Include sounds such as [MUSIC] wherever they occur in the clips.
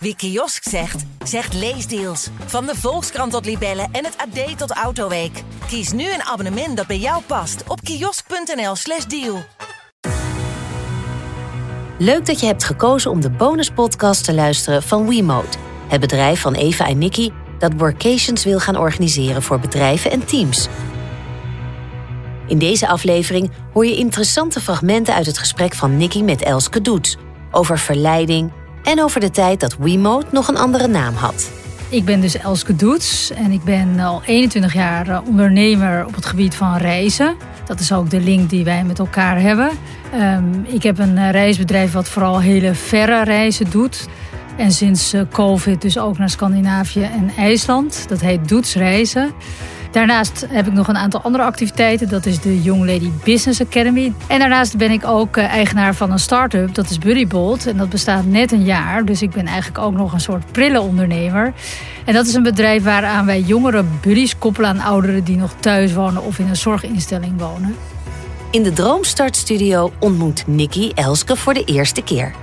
Wie kiosk zegt, zegt leesdeals. Van de Volkskrant tot Libellen en het AD tot Autoweek. Kies nu een abonnement dat bij jou past op kiosk.nl/slash deal. Leuk dat je hebt gekozen om de bonuspodcast te luisteren van WeMode. Het bedrijf van Eva en Nikki dat workations wil gaan organiseren voor bedrijven en teams. In deze aflevering hoor je interessante fragmenten uit het gesprek van Nikki met Elske Doets over verleiding en over de tijd dat WeMode nog een andere naam had. Ik ben dus Elske Doets en ik ben al 21 jaar eh, ondernemer op het gebied van reizen. Dat is ook de link die wij met elkaar hebben. Ehm, ik heb een eh, reisbedrijf wat vooral hele verre reizen doet. En sinds eh, COVID dus ook naar Scandinavië en IJsland. Dat heet Doets Reizen. Daarnaast heb ik nog een aantal andere activiteiten. Dat is de Young Lady Business Academy. En daarnaast ben ik ook eh, eigenaar van een start-up. Dat is Buddybolt. En dat bestaat net een jaar. Dus ik ben eigenlijk ook nog een soort prille ondernemer. En dat is een bedrijf waaraan wij jongere buddies koppelen aan ouderen die nog thuis wonen of in een zorginstelling wonen. In de Droomstart ontmoet Nikki Elske voor de eerste keer.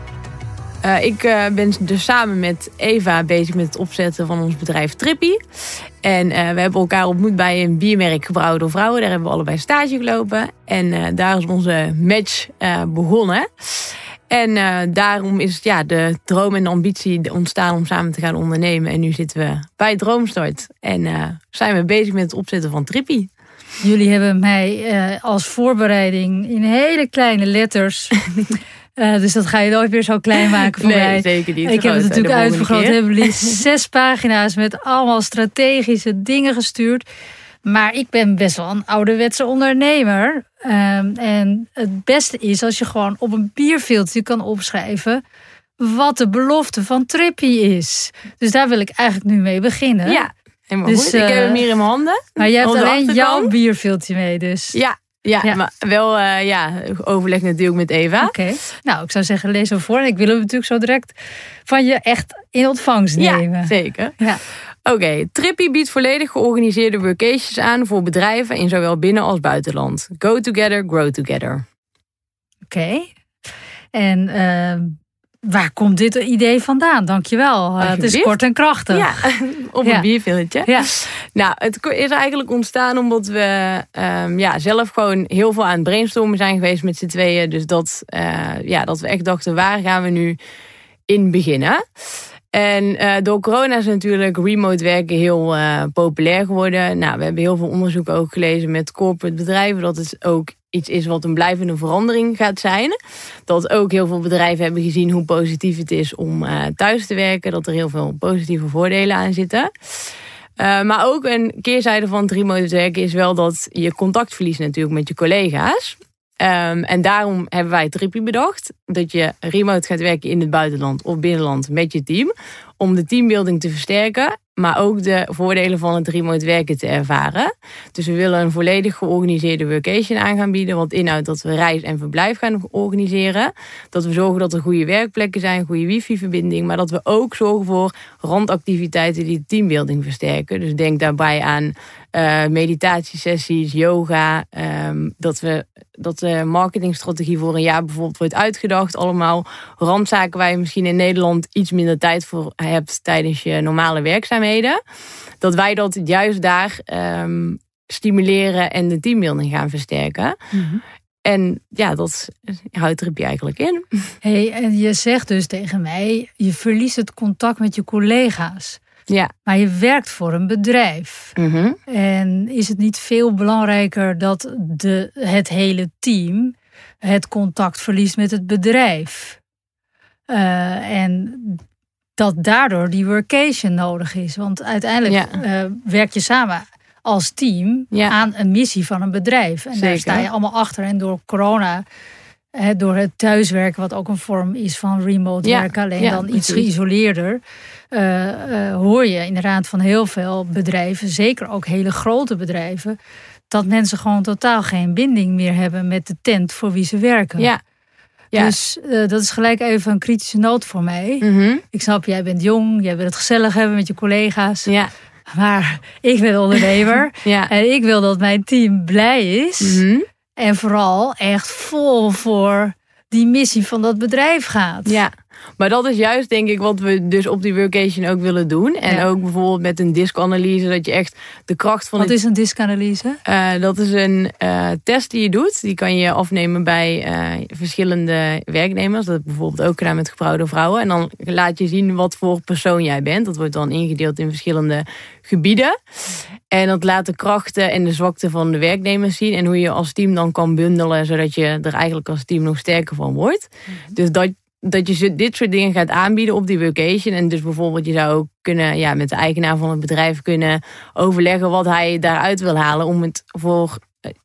Uh, ik uh, ben dus samen met Eva bezig met het opzetten van ons bedrijf Trippy. En uh, we hebben elkaar ontmoet bij een biermerk gebrouwen door vrouwen. Daar hebben we allebei stage gelopen. En daar is onze match begonnen. En daarom is ja, de droom en de ambitie ontstaan om samen te gaan ondernemen. En nu zitten we bij Droomstart. En zijn we bezig met het opzetten van Trippy. Jullie hebben mij als voorbereiding in hele kleine letters [LAUGHS] Uh, dus dat ga je nooit weer zo klein maken voor [LAUGHS] nee, mij. zeker niet. Ik heb het natuurlijk uitvergroot. Hebben liefst [LAUGHS] zes pagina's met allemaal strategische dingen gestuurd. Maar ik ben best wel een ouderwetse ondernemer. Um, en het beste is als je gewoon op een bierveeltje kan opschrijven wat de belofte van Trippy is. Dus daar wil ik eigenlijk nu mee beginnen. Ja, helemaal dus, goed. Ik heb hem hier in mijn handen. Maar je hebt alleen jouw bierveeltje mee dus. Ja, ja, maar wel uh, ja, overleg natuurlijk met Eva. Oké. Nou, ik zou zeggen, lees hem voor. Ik wil hem natuurlijk zo direct van je echt in ontvangst nemen. Ja, zeker. Ja. Oké, okay. Trippy biedt volledig georganiseerde workations aan voor bedrijven in zowel binnen- als buitenland. Go together, grow together. Oké. En uh, Waar komt dit idee vandaan? Dankjewel. Uh, het is kort en krachtig. Ja, [LAUGHS] op een ja. bierveeltje. Ja. Nou, het is eigenlijk ontstaan omdat we um, ja, zelf gewoon heel veel aan het brainstormen zijn geweest met z'n tweeën. Dus dat, uh, ja, dat we echt dachten, waar gaan we nu in beginnen? En uh, door corona is natuurlijk remote werken heel uh, populair geworden. Nou, we hebben heel veel onderzoek ook gelezen met corporate bedrijven. Dat het ook iets is wat een blijvende verandering gaat zijn. Dat ook heel veel bedrijven hebben gezien hoe positief het is om uh, thuis te werken. Dat er heel veel positieve voordelen aan zitten. maar ook een keerzijde van het remote werken is wel dat je contact verliest natuurlijk met je collega's. Um, en daarom hebben wij Trippy bedacht. Dat je remote gaat werken in het buitenland of binnenland met je team. Om de teambuilding te versterken. Maar ook de voordelen van het remote werken te ervaren. Dus we willen een volledig georganiseerde workation aan gaan bieden. Wat inhoudt dat we reis en verblijf gaan organiseren. Dat we zorgen dat er goede werkplekken zijn, goede wifi-verbinding. Maar dat we ook zorgen voor randactiviteiten die teambuilding versterken. Dus denk daarbij aan uh, meditatiesessies, yoga. Um, dat, we, dat de marketingstrategie voor een jaar bijvoorbeeld wordt uitgedacht. Allemaal randzaken waar je misschien in Nederland iets minder tijd voor hebt tijdens je normale werkzaamheden. Dat wij dat juist daar um, stimuleren en de teambuilding gaan versterken. Mm -hmm. En ja, dat houdt er je eigenlijk in. Hey, en je zegt dus tegen mij, je verliest het contact met je collega's. Ja. Maar je werkt voor een bedrijf. Mm -hmm. En is het niet veel belangrijker dat de, het hele team het contact verliest met het bedrijf? Uh, en dat daardoor die workation nodig is. Want uiteindelijk ja. uh, werk je samen als team ja. aan een missie van een bedrijf. En Zeker. daar sta je allemaal achter. En door corona, hè, door het thuiswerken, wat ook een vorm is van remote ja. werken, alleen dan iets geïsoleerder. uh, uh, hoor je inderdaad van heel veel bedrijven, zeker ook hele grote bedrijven, dat mensen gewoon totaal geen binding meer hebben met de tent voor wie ze werken. Ja. Ja. Dus uh, dat is gelijk even een kritische noot voor mij. Mhm. Ik snap, jij bent jong, jij wil het gezellig hebben met je collega's. Ja. Maar [LAUGHS] ik ben ondernemer [LAUGHS] Ja. en ik wil dat mijn team blij is. Mhm. En vooral echt vol voor die missie van dat bedrijf gaat. Ja, Maar dat is juist denk ik wat we dus op die workation ook willen doen. En ook bijvoorbeeld met een diskanalyse, dat je echt de kracht van... Wat is een diskanalyse? Uh, dat is een uh, test die je doet. Die kan je afnemen bij uh, verschillende werknemers. Dat heb ik bijvoorbeeld ook gedaan met getrouwde vrouwen. En dan laat je zien wat voor persoon jij bent. Dat wordt dan ingedeeld in verschillende gebieden. En dat laat de krachten en de zwakte van de werknemers zien. En hoe je als team dan kan bundelen, zodat je er eigenlijk als team nog sterker van wordt. Mhm. Dus dat, dat je dit soort dingen gaat aanbieden op die vacation. En dus bijvoorbeeld je zou ook kunnen, ja, met de eigenaar van het bedrijf kunnen overleggen wat hij daaruit wil halen. Om het voor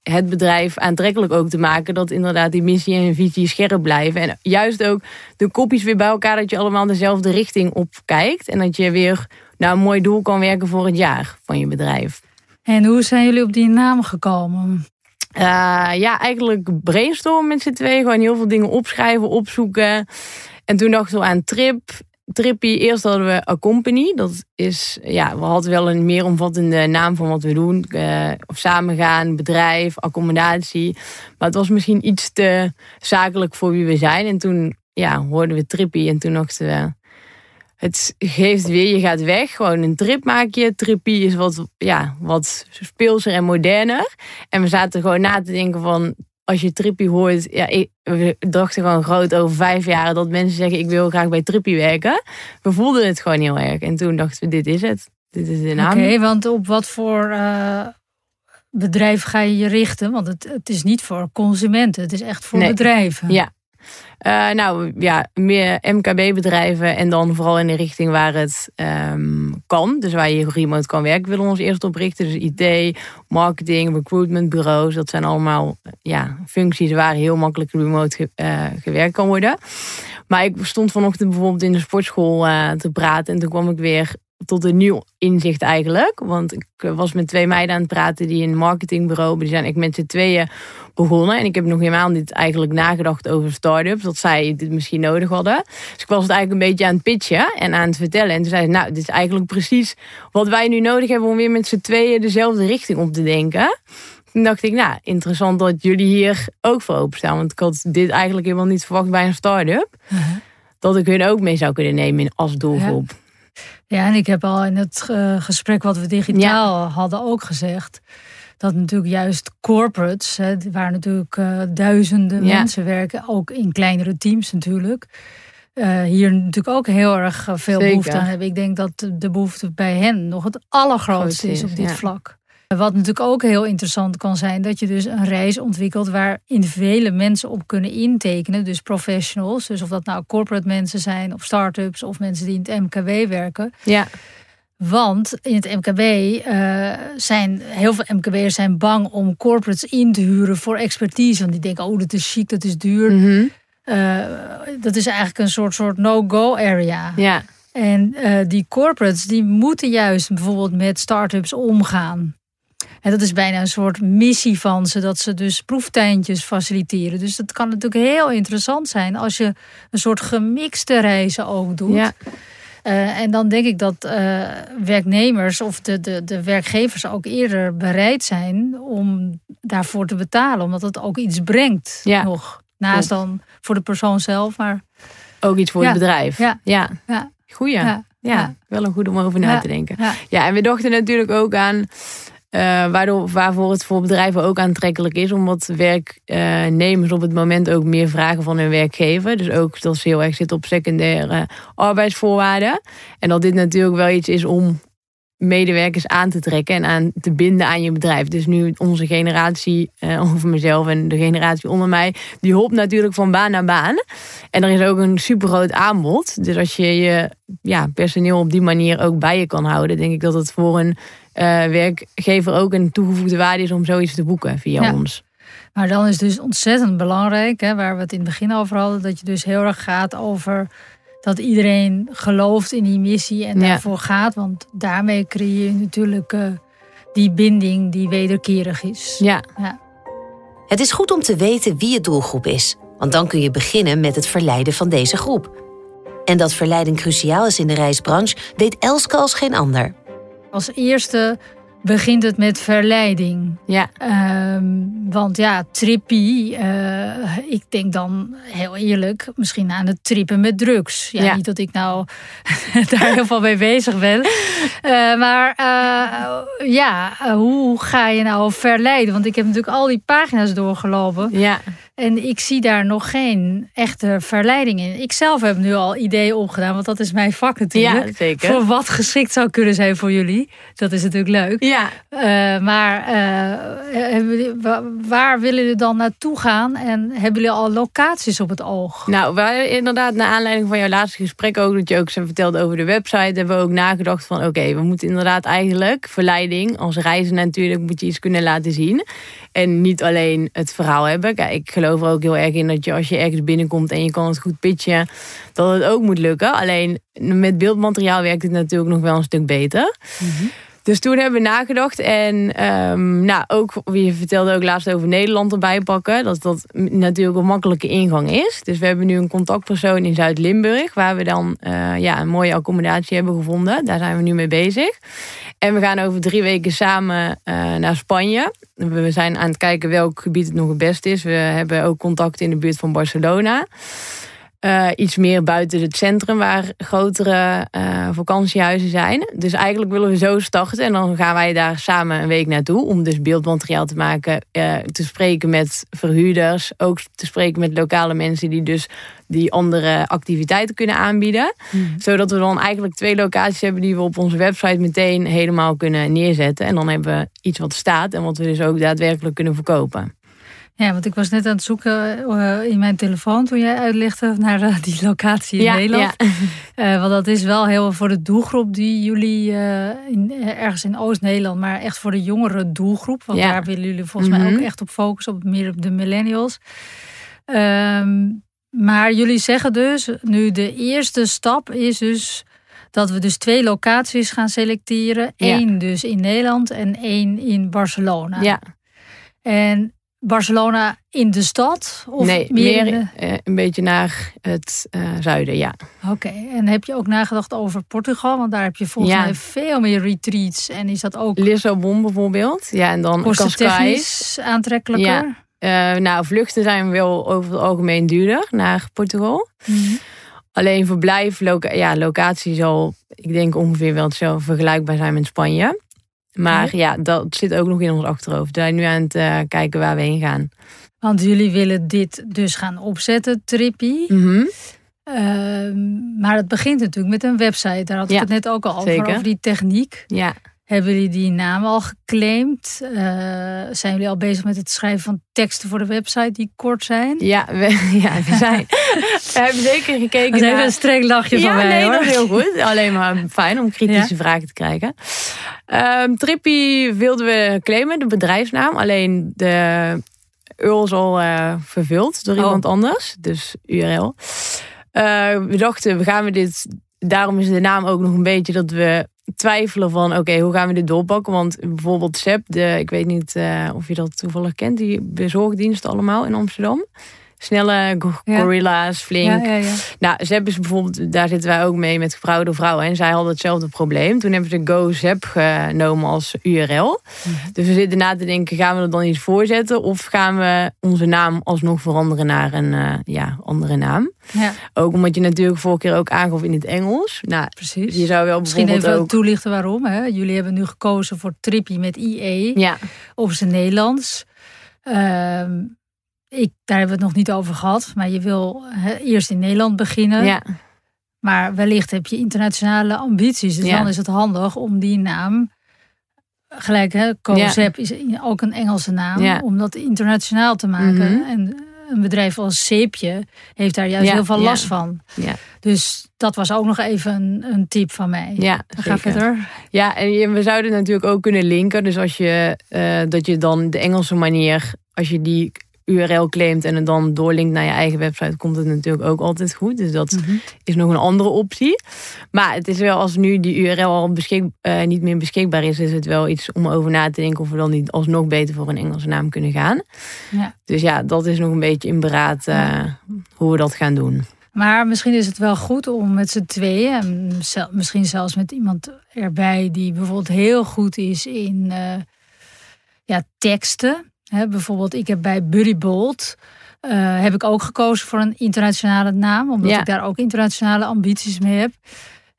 het bedrijf aantrekkelijk ook te maken. Dat inderdaad die missie en visie scherp blijven. En juist ook de kopjes weer bij elkaar. Dat je allemaal dezelfde richting op kijkt. En dat je weer nou, een mooi doel kan werken voor het jaar van je bedrijf. En hoe zijn jullie op die naam gekomen? Uh, ja, eigenlijk brainstormen met z'n twee. Gewoon heel veel dingen opschrijven, opzoeken. En toen dachten we aan Trip. Trippy, eerst hadden we A Company. Dat is, ja, we hadden wel een meer omvattende naam van wat we doen. Uh, of samengaan, bedrijf, accommodatie. Maar het was misschien iets te zakelijk voor wie we zijn. En toen ja, hoorden we Trippy en toen dachten we het geeft weer, je gaat weg. Gewoon een trip maak je. Trippie is wat, ja, wat speelser en moderner. En we zaten gewoon na te denken van... Als je Trippie hoort, ja, ik, we dachten gewoon groot over vijf jaar dat mensen zeggen: Ik wil graag bij Trippie werken. We voelden het gewoon heel erg. En toen dachten we: Dit is het. Dit is de naam. Oké, want op wat voor uh, bedrijf ga je je richten? Want het, het is niet voor consumenten, het is echt voor bedrijven. Ja, uh, nou ja, meer MKB-bedrijven en dan vooral in de richting waar het um, kan. Dus waar je remote kan werken, willen we ons eerst op richten. Dus IT, marketing, recruitmentbureaus. Dat zijn allemaal ja, functies waar heel makkelijk remote uh, gewerkt kan worden. Maar ik stond vanochtend bijvoorbeeld in de sportschool uh, te praten. En toen kwam ik weer tot een nieuw inzicht eigenlijk. Want ik was met twee meiden aan het praten die een marketingbureau. Die zijn ik met z'n tweeën begonnen. En ik heb nog helemaal niet eigenlijk nagedacht over start-ups. Dat zij dit misschien nodig hadden. Dus ik was het eigenlijk een beetje aan het pitchen en aan het vertellen. En toen zei ze, nou, dit is eigenlijk precies wat wij nu nodig hebben om weer met z'n tweeën dezelfde richting op te denken. Toen dacht ik, nou, interessant dat jullie hier ook voor openstaan. Want ik had dit eigenlijk helemaal niet verwacht bij een start-up. Uh-huh. Dat ik hun ook mee zou kunnen nemen als doelgroep. Ja. En ik heb al in het eh, gesprek wat we digitaal hadden ook gezegd dat natuurlijk juist corporates, hè, waar natuurlijk uh, duizenden mensen werken, ook in kleinere teams natuurlijk, uh, hier natuurlijk ook heel erg eh, veel behoefte aan hebben. Ik denk dat de behoefte bij hen nog het allergrootste is, op dit vlak. Wat natuurlijk ook heel interessant kan zijn, dat je dus een reis ontwikkelt waar vele mensen op kunnen intekenen. Dus professionals, dus of dat nou corporate mensen zijn of start-ups of mensen die in het MKW werken. Ja. Want in het MKB uh, zijn heel veel MKB'ers zijn bang om corporates in te huren voor expertise. Want die denken, oh, dat is chic, dat is duur. Mm uh, dat is eigenlijk een soort, soort no-go area. Ja. En uh, die corporates die moeten juist bijvoorbeeld met start-ups omgaan. En dat is bijna een soort missie van ze, dat ze dus proeftuintjes faciliteren. Dus dat kan natuurlijk heel interessant zijn als je een soort gemixte reizen ook doet. Ja. Uh, en dan denk ik dat uh, werknemers of de, de, de werkgevers ook eerder bereid zijn om daarvoor te betalen. Omdat het ook iets brengt ja. nog. Naast dan voor de persoon zelf, maar... Ook iets voor ja. het bedrijf. Ja. ja. ja. Goeie. Ja. Ja. wel een goed om over na te denken. Ja. ja, en we dachten natuurlijk ook aan uh, waardoor, waarvoor het voor bedrijven ook aantrekkelijk is. Omdat werknemers op het moment ook meer vragen van hun werkgever. Dus ook dat ze heel erg zitten op secundaire arbeidsvoorwaarden. En dat dit natuurlijk wel iets is om medewerkers aan te trekken en aan te binden aan je bedrijf. Dus nu onze generatie, uh, over mezelf en de generatie onder mij, die hopt natuurlijk van baan naar baan. En er is ook een super groot aanbod. Dus als je je ja, personeel op die manier ook bij je kan houden, denk ik dat het voor een werkgever ook een toegevoegde waarde is om zoiets te boeken via ja. ons. Maar dan is het dus ontzettend belangrijk, hè, waar we het in het begin over hadden, dat je dus heel erg gaat over dat iedereen gelooft in die missie en Ja. daarvoor gaat. Want daarmee creëer je natuurlijk uh, die binding die wederkerig is. Ja, Ja. Het is goed om te weten wie je doelgroep is, want dan kun je beginnen met het verleiden van deze groep. En dat verleiding cruciaal is in de reisbranche, weet Elske als geen ander. Als eerste begint het met verleiding. Ja. Ehm, want ja, trippie, uh, ik denk dan heel eerlijk, misschien aan het trippen met drugs. Ja, niet dat ik nou [LAUGHS] daar heel veel mee bezig ben. Uh, maar uh, ja, hoe ga je nou verleiden? Want ik heb natuurlijk al die pagina's doorgelopen. Ja. En ik zie daar nog geen echte verleiding in. Ik zelf heb nu al ideeën opgedaan, want dat is mijn vak natuurlijk. Ja, zeker. Voor wat geschikt zou kunnen zijn voor jullie. Dat is natuurlijk leuk. Ja. Uh, maar uh, waar willen jullie dan naartoe gaan? En hebben jullie al locaties op het oog? Nou, wij inderdaad, naar aanleiding van jouw laatste gesprek ook, dat je ook zo vertelde over de website, hebben we ook nagedacht van oké, we moeten inderdaad eigenlijk verleiding, als reizen natuurlijk, moet je iets kunnen laten zien. En niet alleen het verhaal hebben. Kijk, ik geloof er ook heel erg in dat je als je ergens binnenkomt en je kan het goed pitchen, dat het ook moet lukken. Alleen met beeldmateriaal werkt het natuurlijk nog wel een stuk beter. Mm dus toen hebben we nagedacht. En um, nou, ook, je vertelde ook laatst over Nederland erbij pakken. Dat dat natuurlijk een makkelijke ingang is. Dus we hebben nu een contactpersoon in Zuid-Limburg. Waar we dan uh, ja, een mooie accommodatie hebben gevonden. Daar zijn we nu mee bezig. En we gaan over drie weken samen uh, naar Spanje. We zijn aan het kijken welk gebied het nog het beste is. We hebben ook contact in de buurt van Barcelona. Uh, iets meer buiten het centrum waar grotere uh, vakantiehuizen zijn. Dus eigenlijk willen we zo starten en dan gaan wij daar samen een week naartoe om dus beeldmateriaal te maken, uh, te spreken met verhuurders, ook te spreken met lokale mensen die dus die andere activiteiten kunnen aanbieden. Mm. Zodat we dan eigenlijk twee locaties hebben die we op onze website meteen helemaal kunnen neerzetten. En dan hebben we iets wat staat en wat we dus ook daadwerkelijk kunnen verkopen. Ja, want ik was net aan het zoeken uh, in mijn telefoon toen jij uitlegde naar uh, die locatie in ja, Nederland. Ja. Uh, [LAUGHS] want dat is wel heel voor de doelgroep die jullie in, ergens in Oost-Nederland, maar echt voor de jongere doelgroep. Want ja. daar willen jullie volgens Mhm. mij ook echt op focussen, op meer op de millennials. Um, maar jullie zeggen dus, nu de eerste stap is dus dat we dus twee locaties gaan selecteren. Eén dus in Nederland en één in Barcelona. Ja, En Barcelona in de stad? Of nee, meer, meer, in de- eh, een beetje naar het eh, zuiden, ja. Oké, en heb je ook nagedacht over Portugal? Want daar heb je volgens Ja. mij veel meer retreats. En is dat ook Lissabon bijvoorbeeld. Ja, en dan Cascais. aantrekkelijker? Ja. Eh, nou, vluchten zijn wel over het algemeen duurder naar Portugal. Mhm. Alleen verblijf, loca ja, locatie zal, ik denk ongeveer wel hetzelfde vergelijkbaar zijn met Spanje. Maar ja, dat zit ook nog in ons achterhoofd. We zijn nu aan het eh, kijken waar we heen gaan. Want jullie willen dit dus gaan opzetten, Trippy. Mhm. Ehm, maar het begint natuurlijk met een website. Daar had ik Ja, het net ook al over, zeker. over die techniek. Ja, Hebben jullie die naam al geclaimd? Eh, zijn jullie al bezig met het schrijven van teksten voor de website die kort zijn? ja, we, [LAUGHS] ja, we zijn. we hebben zeker gekeken Dat is naar. een streng lachje ja, van mij nee, hoor. dat is heel goed. Alleen maar fijn om kritische vragen te krijgen. Ehm Trippy wilden we claimen, de bedrijfsnaam. Alleen de URL is al eh, vervuld door Oh. iemand anders. Dus URL. Eh, we dachten, we gaan we dit... Daarom is de naam ook nog een beetje dat we twijfelen van... Oké, hoe gaan we dit doorpakken? Want bijvoorbeeld SEP, de, ik weet niet eh, of je dat toevallig kent... die bezorgdiensten allemaal in Amsterdam. Snelle gorilla's, flink. Nou, Zep is bijvoorbeeld, daar zitten wij ook mee met Vrouwen door Vrouwen. En zij hadden hetzelfde probleem. Toen hebben ze Go Zep genomen als URL. Dus we zitten na te denken, gaan we er dan iets voorzetten? Of gaan we onze naam alsnog veranderen naar een eh, ja, andere naam? ja, Ook omdat je natuurlijk vorige keer ook aangaf in het Engels. Nou, precies. je zou wel Misschien even ook... toelichten waarom. Hè? Jullie hebben nu gekozen voor Trippy met IE Ja, op zijn Nederlands. Ehm, ik, daar hebben we het nog niet over gehad. Maar je wil eerst in Nederland beginnen. ja, Maar wellicht heb je internationale ambities. Dus Ja. dan is het handig om die naam. Gelijk, hè, COZEP is ook een Engelse naam. Ja. Om dat internationaal te maken. Mhm. En een bedrijf als Zeepje heeft daar juist Ja, heel veel ja. last van. ja, Dus dat was ook nog even een, een tip van mij. ja. Ga verder. Ja, en je- we zouden natuurlijk ook kunnen linken. Dus als je, eh, dat je dan de Engelse manier, als je die URL claimt en het dan doorlinkt naar je eigen website, komt het natuurlijk ook altijd goed. Dus dat Mhm. is nog een andere optie. Maar het is wel, als nu die URL al beschik, eh, niet meer beschikbaar is, is het wel iets om over na te denken of we dan niet alsnog beter voor een Engelse naam kunnen gaan. Ja. Dus ja, dat is nog een beetje in beraad eh, hoe we dat gaan doen. Maar misschien is het wel goed om met z'n tweeën, en misschien zelfs met iemand erbij die bijvoorbeeld heel goed is in uh, ja, teksten. He, bijvoorbeeld, ik heb bij Buddy Bolt uh, heb ik ook gekozen voor een internationale naam, omdat ik daar ook internationale ambities mee heb.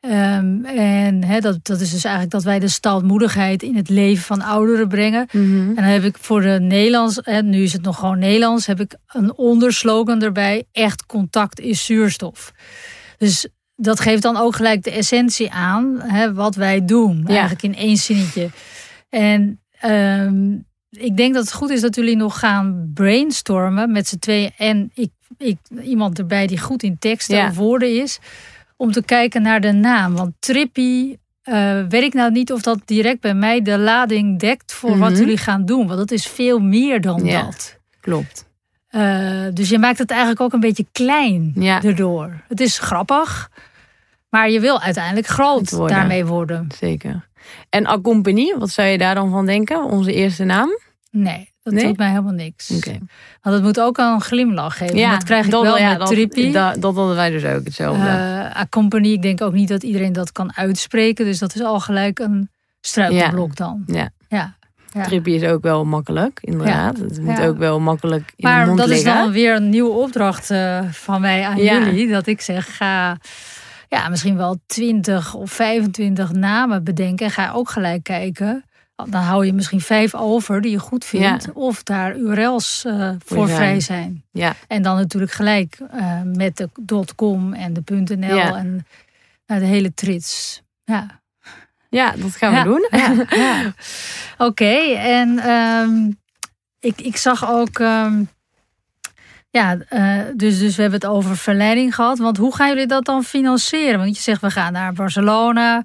Um, en he, dat, dat is dus eigenlijk dat wij de stoutmoedigheid in het leven van ouderen brengen. Mhm. En dan heb ik voor de Nederlands, hè, nu is het nog gewoon Nederlands, heb ik een onderslogan erbij: echt contact is zuurstof. Dus dat geeft dan ook gelijk de essentie aan wat wij doen, eigenlijk in één zinnetje. En um, ik denk dat het goed is dat jullie nog gaan brainstormen met z'n tweeën en ik, ik, iemand erbij die goed in teksten ja. woorden is om te kijken naar de naam. Want Trippy, uh, weet ik nou niet of dat direct bij mij de lading dekt voor wat mhm. jullie gaan doen. Want dat is veel meer dan ja, dat. Klopt. Uh, dus je maakt het eigenlijk ook een beetje klein ja. erdoor. Het is grappig, maar je wil uiteindelijk groot worden. daarmee worden. Zeker. En Accompagnie, wat zou je daar dan van denken? Onze eerste naam? Nee. Dat doet mij helemaal niks. Okay. Want het moet ook al een glimlach geven. Ja, dat krijg ik wel ja, met Trippy. Dat, dat hadden wij dus ook hetzelfde. Uh, accompany, ik denk ook niet dat iedereen dat kan uitspreken. Dus dat is al gelijk een struikelblok dan. Ja. ja. Ja. Trippy is ook wel makkelijk, inderdaad. Het moet ook wel makkelijk in maar de mond dat is dan weer een nieuwe opdracht uh, van mij aan jullie. Dat ik zeg, ga ja, misschien wel 20 of 25 namen bedenken. En ga ook gelijk kijken dan hou je misschien vijf over die je goed vindt. Of daar URL's uh, voor vrij zijn. Ja. En dan natuurlijk gelijk uh, met de .com en de .nl en uh, de hele trits. Ja. Ja, dat gaan we doen. [LAUGHS] Oké, en um, ik, ik zag ook... Um, ja, dus, dus we hebben het over verleiding gehad. Want hoe gaan jullie dat dan financieren? Want je zegt we gaan naar Barcelona.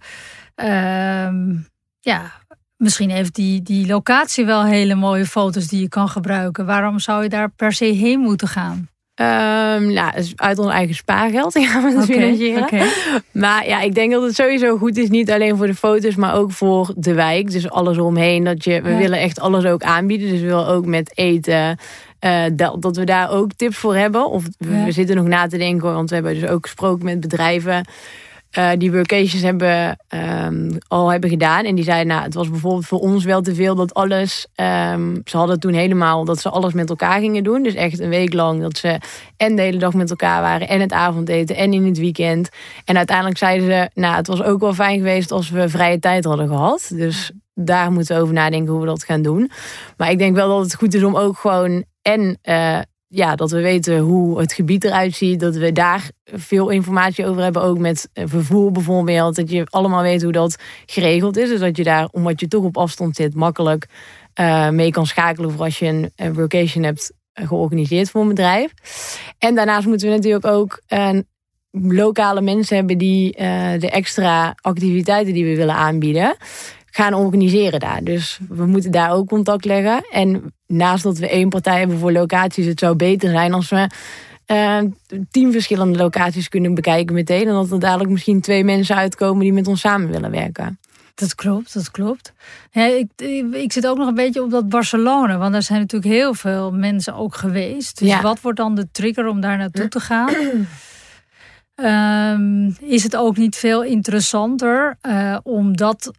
Um, ja, Misschien heeft die, die locatie wel hele mooie foto's die je kan gebruiken. Waarom zou je daar per se heen moeten gaan? Um, nou, uit ons eigen spaargeld gaan we het financieren. Maar ja, ik denk dat het sowieso goed is. Niet alleen voor de foto's, maar ook voor de wijk. Dus alles omheen. Dat je, we willen echt alles ook aanbieden. Dus we willen ook met eten. Uh, dat, dat, we daar ook tips voor hebben. Of we, zitten nog na te denken. Want we hebben dus ook gesproken met bedrijven. Uh, die workations hebben, um, al hebben gedaan. En die zeiden, nou, het was bijvoorbeeld voor ons wel te veel dat alles... Um, ze hadden toen helemaal dat ze alles met elkaar gingen doen. Dus echt een week lang dat ze en de hele dag met elkaar waren. En het avondeten en in het weekend. En uiteindelijk zeiden ze, nou, het was ook wel fijn geweest als we vrije tijd hadden gehad. Dus daar moeten we over nadenken hoe we dat gaan doen. Maar ik denk wel dat het goed is om ook gewoon en uh, ja, dat we weten hoe het gebied eruit ziet. Dat we daar veel informatie over hebben. Ook met eh, vervoer bijvoorbeeld. Dat je allemaal weet hoe dat geregeld is. Dus dat je daar, omdat je toch op afstand zit, makkelijk uh, mee kan schakelen. Voor als je een, een workation hebt georganiseerd voor een bedrijf. En daarnaast moeten we natuurlijk ook lokale mensen hebben die de extra activiteiten die we willen aanbieden gaan organiseren daar. Dus we moeten daar ook contact leggen. En naast dat we één partij hebben voor locaties, het zou beter zijn als we uh, tien verschillende locaties kunnen bekijken meteen. En dat er dadelijk misschien twee mensen uitkomen die met ons samen willen werken. Dat klopt, dat klopt. Ja, ik, ik zit ook nog een beetje op dat Barcelona. Want daar zijn natuurlijk heel veel mensen ook geweest. Dus wat wordt dan de trigger om daar naartoe te gaan? Um, [CLEARS THROAT] is het ook niet veel interessanter uh, om dat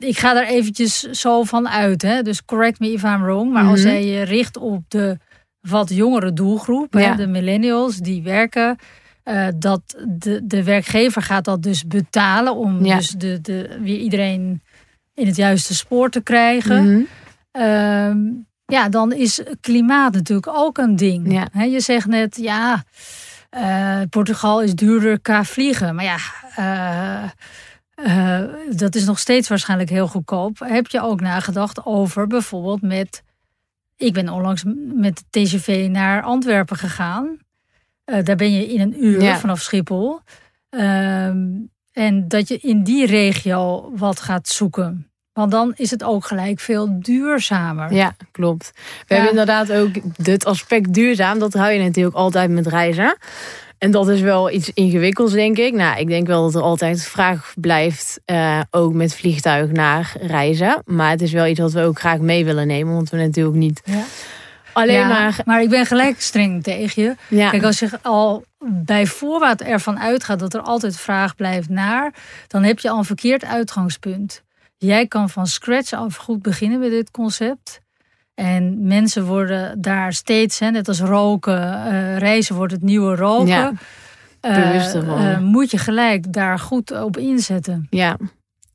ik ga er eventjes zo van uit. Hè? Dus correct me if I'm wrong. Maar als mhm. jij je richt op de wat jongere doelgroep, hè, de millennials die werken. Uh, dat de, de werkgever gaat dat dus betalen om dus de, de, weer iedereen in het juiste spoor te krijgen. Mhm. Ehm, ja, dan is klimaat natuurlijk ook een ding. Ja. je zegt net, ja, uh, Portugal is duurder qua vliegen. Maar ja, uh, uh, dat is nog steeds waarschijnlijk heel goedkoop. Heb je ook nagedacht over bijvoorbeeld met. Ik ben onlangs met de TGV naar Antwerpen gegaan. Uh, daar ben je in een uur vanaf Schiphol. Uh, en dat je in die regio wat gaat zoeken. Want dan is het ook gelijk veel duurzamer. Ja, klopt. We hebben inderdaad ook het aspect duurzaam. Dat hou je natuurlijk altijd met reizen. En dat is wel iets ingewikkelds, denk ik. Nou, ik denk wel dat er altijd vraag blijft, uh, ook met vliegtuig naar reizen. Maar het is wel iets wat we ook graag mee willen nemen, want we natuurlijk niet ja. alleen maar. Maar ik ben gelijk streng tegen je. Ja. Kijk, als je al bij voorbaat ervan uitgaat dat er altijd vraag blijft naar, dan heb je al een verkeerd uitgangspunt. Jij kan van scratch af goed beginnen met dit concept. En mensen worden daar steeds, hè, net als roken, uh, reizen wordt het nieuwe roken. Ja, uh, moet je gelijk daar goed op inzetten. Ja.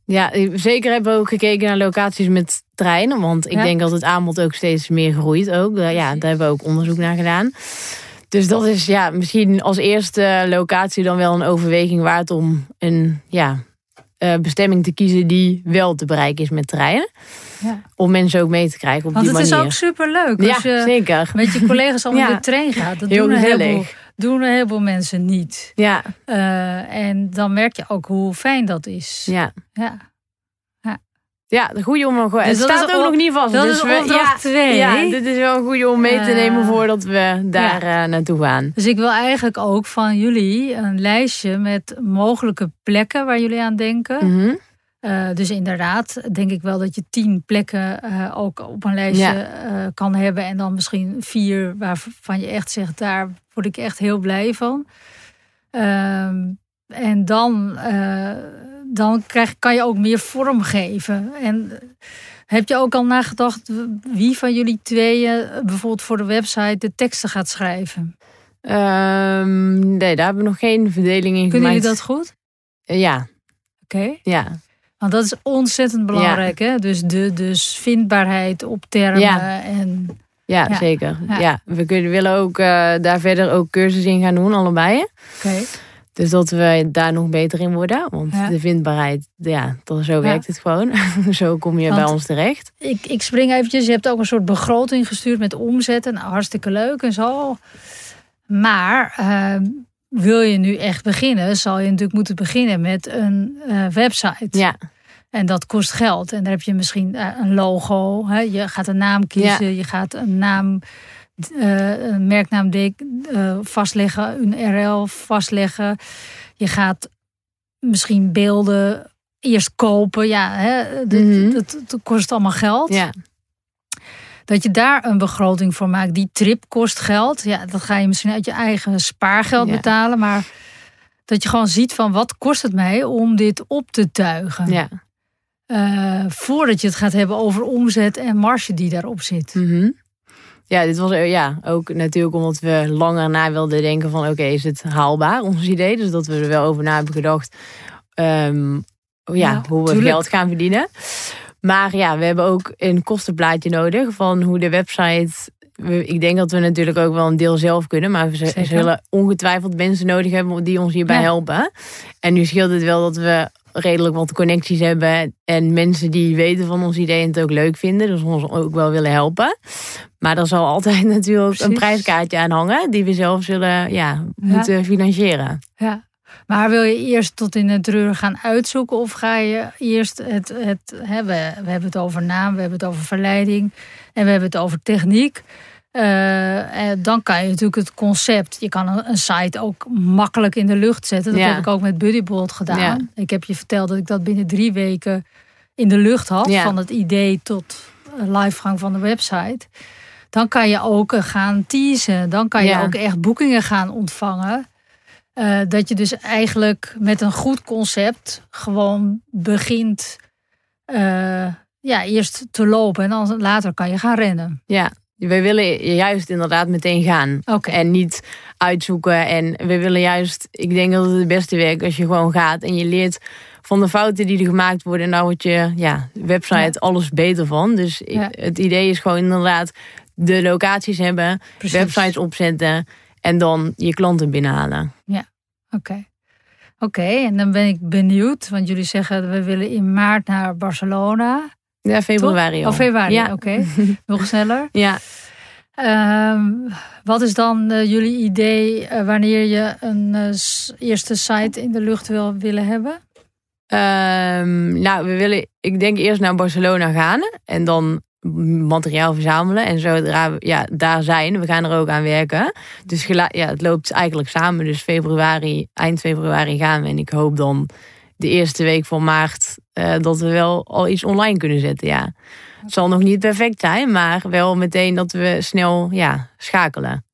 ja, zeker hebben we ook gekeken naar locaties met treinen. Want ik denk dat het aanbod ook steeds meer groeit. Ook. Ja, daar hebben we ook onderzoek naar gedaan. Dus dat is ja, misschien als eerste locatie dan wel een overweging waard om een ja, bestemming te kiezen die wel te bereiken is met treinen. Ja. Om mensen ook mee te krijgen op Want die manier. Want het is ook super leuk als je zeker. met je collega's allemaal [LAUGHS] ja. de trein gaat. Dat Heel doen, een heleboel, doen een heleboel mensen niet. Ja. Uh, en dan merk je ook hoe fijn dat is. Ja. ja. Ja, de goede om. Dus het staat ook, nog niet vast. Dat dus is opdracht ja, twee. Ja, dit is wel een goede om mee te nemen voordat we daar ja. uh, naartoe gaan. Dus ik wil eigenlijk ook van jullie een lijstje met mogelijke plekken waar jullie aan denken. Mm -hmm. Uh, dus inderdaad, denk ik wel dat je tien plekken uh, ook op een lijstje ja. kan hebben. En dan misschien vier waarvan je echt zegt, daar word ik echt heel blij van. Ehm, en dan dan krijg, kan je ook meer vorm geven. En heb je ook al nagedacht wie van jullie tweeën bijvoorbeeld voor de website de teksten gaat schrijven? Um, nee, daar hebben we nog geen verdeling in Kunnen jullie dat goed? Uh, ja. Oké. Ja. Want dat is ontzettend belangrijk, ja. hè? Dus, de, dus vindbaarheid op termen ja. en... Ja, ja, zeker. Ja. we kunnen, willen ook uh, daar verder ook cursussen in gaan doen, allebei. Oké. Okay. Dus dat we daar nog beter in worden. Want ja. de vindbaarheid, ja, zo werkt ja. het gewoon. [LAUGHS] zo kom je want bij ons terecht. Ik, ik spring eventjes. Je hebt ook een soort begroting gestuurd met omzetten. Nou, hartstikke leuk en zo. Maar uh, wil je nu echt beginnen, zal je natuurlijk moeten beginnen met een uh, website. Ja. En dat kost geld. En daar heb je misschien uh, een logo. Hè? Je gaat een naam kiezen. Ja. Je gaat een naam uh, een merknaam uh, vastleggen, een URL vastleggen. Je gaat misschien beelden eerst kopen. Ja, hè, dat, mm -hmm. dat, dat, kost allemaal geld. Ja. Dat je daar een begroting voor maakt. Die trip kost geld. Ja, dat ga je misschien uit je eigen spaargeld ja. betalen. Maar dat je gewoon ziet van wat kost het mij om dit op te tuigen. Ja. Uh, voordat je het gaat hebben over omzet en marge die daarop zit. Mm -hmm. Ja, dit was ja, ook natuurlijk omdat we langer na wilden denken van oké, okay, is het haalbaar, ons idee. Dus dat we er wel over na hebben gedacht um, ja, ja, hoe we tuurlijk. geld gaan verdienen. Maar ja, we hebben ook een kostenplaatje nodig van hoe de website... Ik denk dat we natuurlijk ook wel een deel zelf kunnen. Maar we Zeker. zullen ongetwijfeld mensen nodig hebben die ons hierbij ja. helpen. En nu scheelt het wel dat we redelijk wat connecties hebben. En mensen die weten van ons idee en het ook leuk vinden. Dus ons ook wel willen helpen. Maar er zal altijd [LAUGHS] natuurlijk Precies. een prijskaartje aan hangen. Die we zelf zullen ja, moeten ja. financieren. Ja. Maar wil je eerst tot in het treur gaan uitzoeken? Of ga je eerst het... het we, we hebben het over naam, we hebben het over verleiding. En we hebben het over techniek. Uh, dan kan je natuurlijk het concept. Je kan een, een, site ook makkelijk in de lucht zetten. Dat Ja. heb ik ook met Buddybolt gedaan. Ja. Ik heb je verteld dat ik dat binnen drie weken in de lucht had. Ja. Van het idee tot livegang van de website. Dan kan je ook eh, gaan teasen. Dan kan je ook echt boekingen gaan ontvangen. Dat je dus eigenlijk met een goed concept gewoon begint. ja, eerst te lopen en dan later kan je gaan rennen. Ja, we willen juist inderdaad meteen gaan. En niet uitzoeken. En we willen juist, ik denk dat het het beste werkt als je gewoon gaat en je leert van de fouten die er gemaakt worden. En daar wordt je ja, website Ja. alles beter van. Dus ik- Ja. het idee is gewoon inderdaad de locaties hebben, Precies. websites opzetten en dan je klanten binnenhalen. Oké. Oké, en dan ben ik benieuwd, want jullie zeggen we willen in maart naar Barcelona. Ja, februari al. Oh, februari, Ja. oké. [LAUGHS] Nog sneller. [LAUGHS] Ja. Ehm, wat is dan eh, jullie idee eh, wanneer je een eh, eerste site in de lucht wil willen hebben? Ehm, nou, we willen, ik denk eerst naar Barcelona gaan en dan materiaal verzamelen. En zodra we ja, daar zijn, we gaan er ook aan werken. Dus ja, het loopt eigenlijk samen. Dus februari, eind februari gaan we. En ik hoop dan de eerste week van maart eh, dat we wel al iets online kunnen zetten. Ja. Het zal nog niet perfect zijn, maar wel meteen dat we snel ja, schakelen.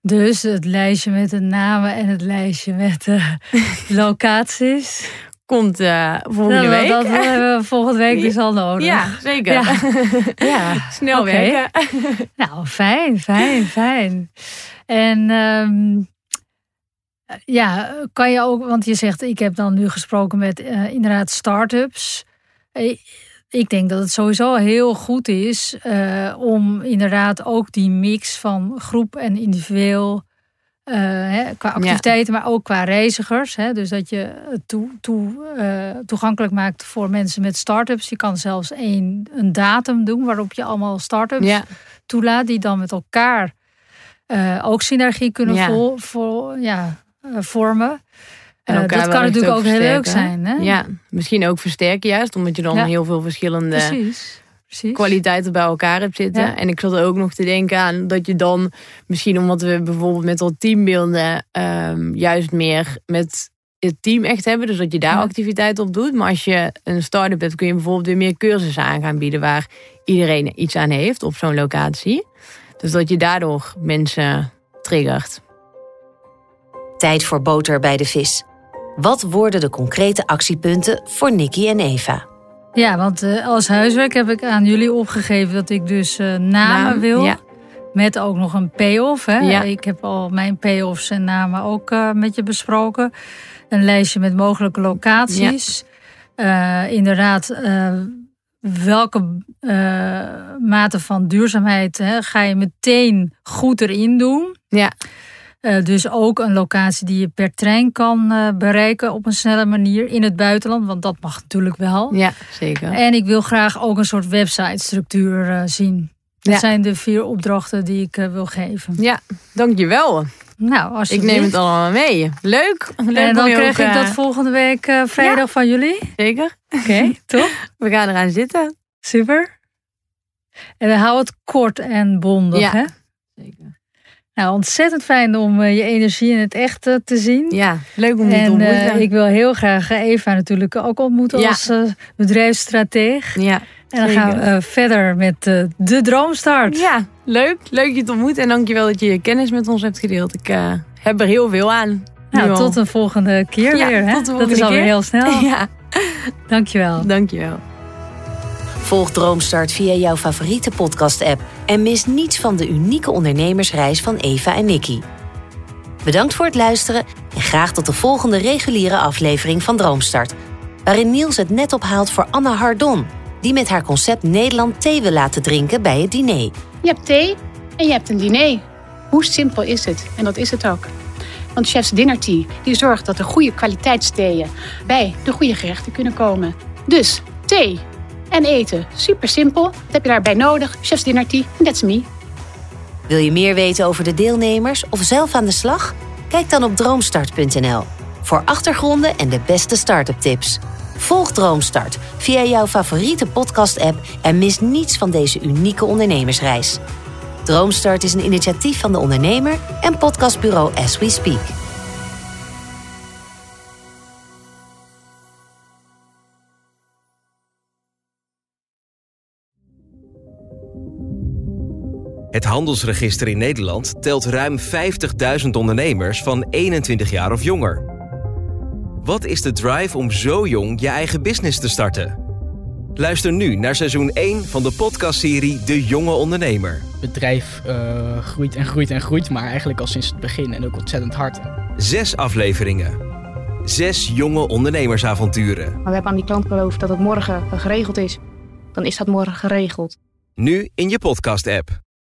Dus het lijstje met de namen en het lijstje met de [LAUGHS] locaties. Komt uh, volgende dat, week. Dat hebben we [LAUGHS] volgende week dus al nodig. Ja, zeker. Ja. [LAUGHS] ja. Snel Oké. werken. Nou, fijn, fijn, fijn. En ehm, ja, kan je ook, want je zegt, ik heb dan nu gesproken met eh, inderdaad start-ups. Eh, Ik denk dat het sowieso heel goed is eh, om inderdaad ook die mix van groep en individueel, hè, qua activiteiten, maar ook qua reizigers. Hè, dus dat je het toe, toe, toegankelijk maakt voor mensen met start-ups. Je kan zelfs een, een datum doen waarop je allemaal start-ups Ja, toelaat, die dan met elkaar ook synergie kunnen Ja. vol, vol- ja, vormen. En Eh, dat kan natuurlijk ook ook heel leuk zijn. Hè? ja, misschien ook versterken juist, omdat je dan Ja. heel veel verschillende precies. precies. kwaliteiten bij elkaar hebt zitten. Ja. En ik zat ook nog te denken aan dat je dan misschien omdat we bijvoorbeeld met al teambeelden ehm, juist meer met het team echt hebben. Dus dat je daar Ja. activiteiten op doet. Maar als je een start-up hebt, kun je bijvoorbeeld weer meer cursussen aan gaan bieden waar iedereen iets aan heeft op zo'n locatie. Dus dat je daardoor mensen triggert. Tijd voor boter bij de vis. Wat worden de concrete actiepunten voor Nicky en Eva? Ja, want eh, als huiswerk heb ik aan jullie opgegeven dat ik dus eh, namen Naam, wil. ja. Met ook nog een payoff. Hè? Ja. Ik heb al mijn payoffs en namen ook eh, met je besproken. Een lijstje met mogelijke locaties. Eh, inderdaad, eh, welke eh, mate van duurzaamheid hè, ga je meteen goed erin doen? Ja, Eh, dus ook een locatie die je per trein kan eh, bereiken op een snelle manier in het buitenland. Want dat mag natuurlijk wel. ja zeker. En ik wil graag ook een soort website-structuur eh, zien. Dat Ja. zijn de vier opdrachten die ik wil geven. Ja, dankjewel. Nou, Ik alsjeblieft. neem het allemaal mee. Leuk. Leuk En dan je krijg ook, ik dat volgende week vrijdag van jullie. Zeker. Oké, [LAUGHS] toch? We gaan eraan zitten. Super. En dan hou het kort en bondig, Ja. hè? Zeker. Nou, ontzettend fijn om eh, je energie in het echt eh, te zien. Ja, leuk om je te En ontmoeten. eh, ik wil heel graag Eva natuurlijk ook ontmoeten Ja. als eh, bedrijfsstrateeg. ja. En dan gaan we verder met eh, de droomstart. ja, leuk. Leuk je te ontmoeten. En dankjewel dat je je kennis met ons hebt gedeeld. Ik eh, heb er heel veel aan. Nou, tot een volgende keer Ja, weer. Hè? tot de dat volgende is alweer keer. heel snel. [LAUGHS] Ja, Dankjewel. dankjewel. Volg Droomstart via jouw favoriete podcast-app en mis niets van de unieke ondernemersreis van Eva en Nicky. Bedankt voor het luisteren en graag tot de volgende reguliere aflevering van Droomstart, waarin Niels het net ophaalt voor Anna Hardon, die met haar concept Nederland thee wil laten drinken bij het diner. Je hebt thee en je hebt een diner. Hoe simpel is het? En dat is het ook. Want Chef's Dinner Tea die zorgt dat er goede kwaliteitstheeën bij de goede gerechten kunnen komen. Dus thee en eten, super simpel. Wat heb je daarbij nodig? Chef's Dinner Tea en that's me. Wil je meer weten over de deelnemers of zelf aan de slag? Kijk dan op droomstart.nl voor achtergronden en de beste start-up tips. Volg Droomstart via jouw favoriete podcast-app en mis niets van deze unieke ondernemersreis. Droomstart is een initiatief van de ondernemer en podcastbureau As We Speak. Het handelsregister in Nederland telt ruim 50.000 ondernemers van 21 jaar of jonger. Wat is de drive om zo jong je eigen business te starten? Luister nu naar seizoen 1 van de podcastserie De Jonge Ondernemer. Het bedrijf eh, groeit en groeit en groeit, maar eigenlijk al sinds het begin en ook ontzettend hard. Zes afleveringen. Zes jonge ondernemersavonturen. Maar we hebben aan die klant beloofd dat het morgen geregeld is. Dan is dat morgen geregeld. Nu in je podcast-app.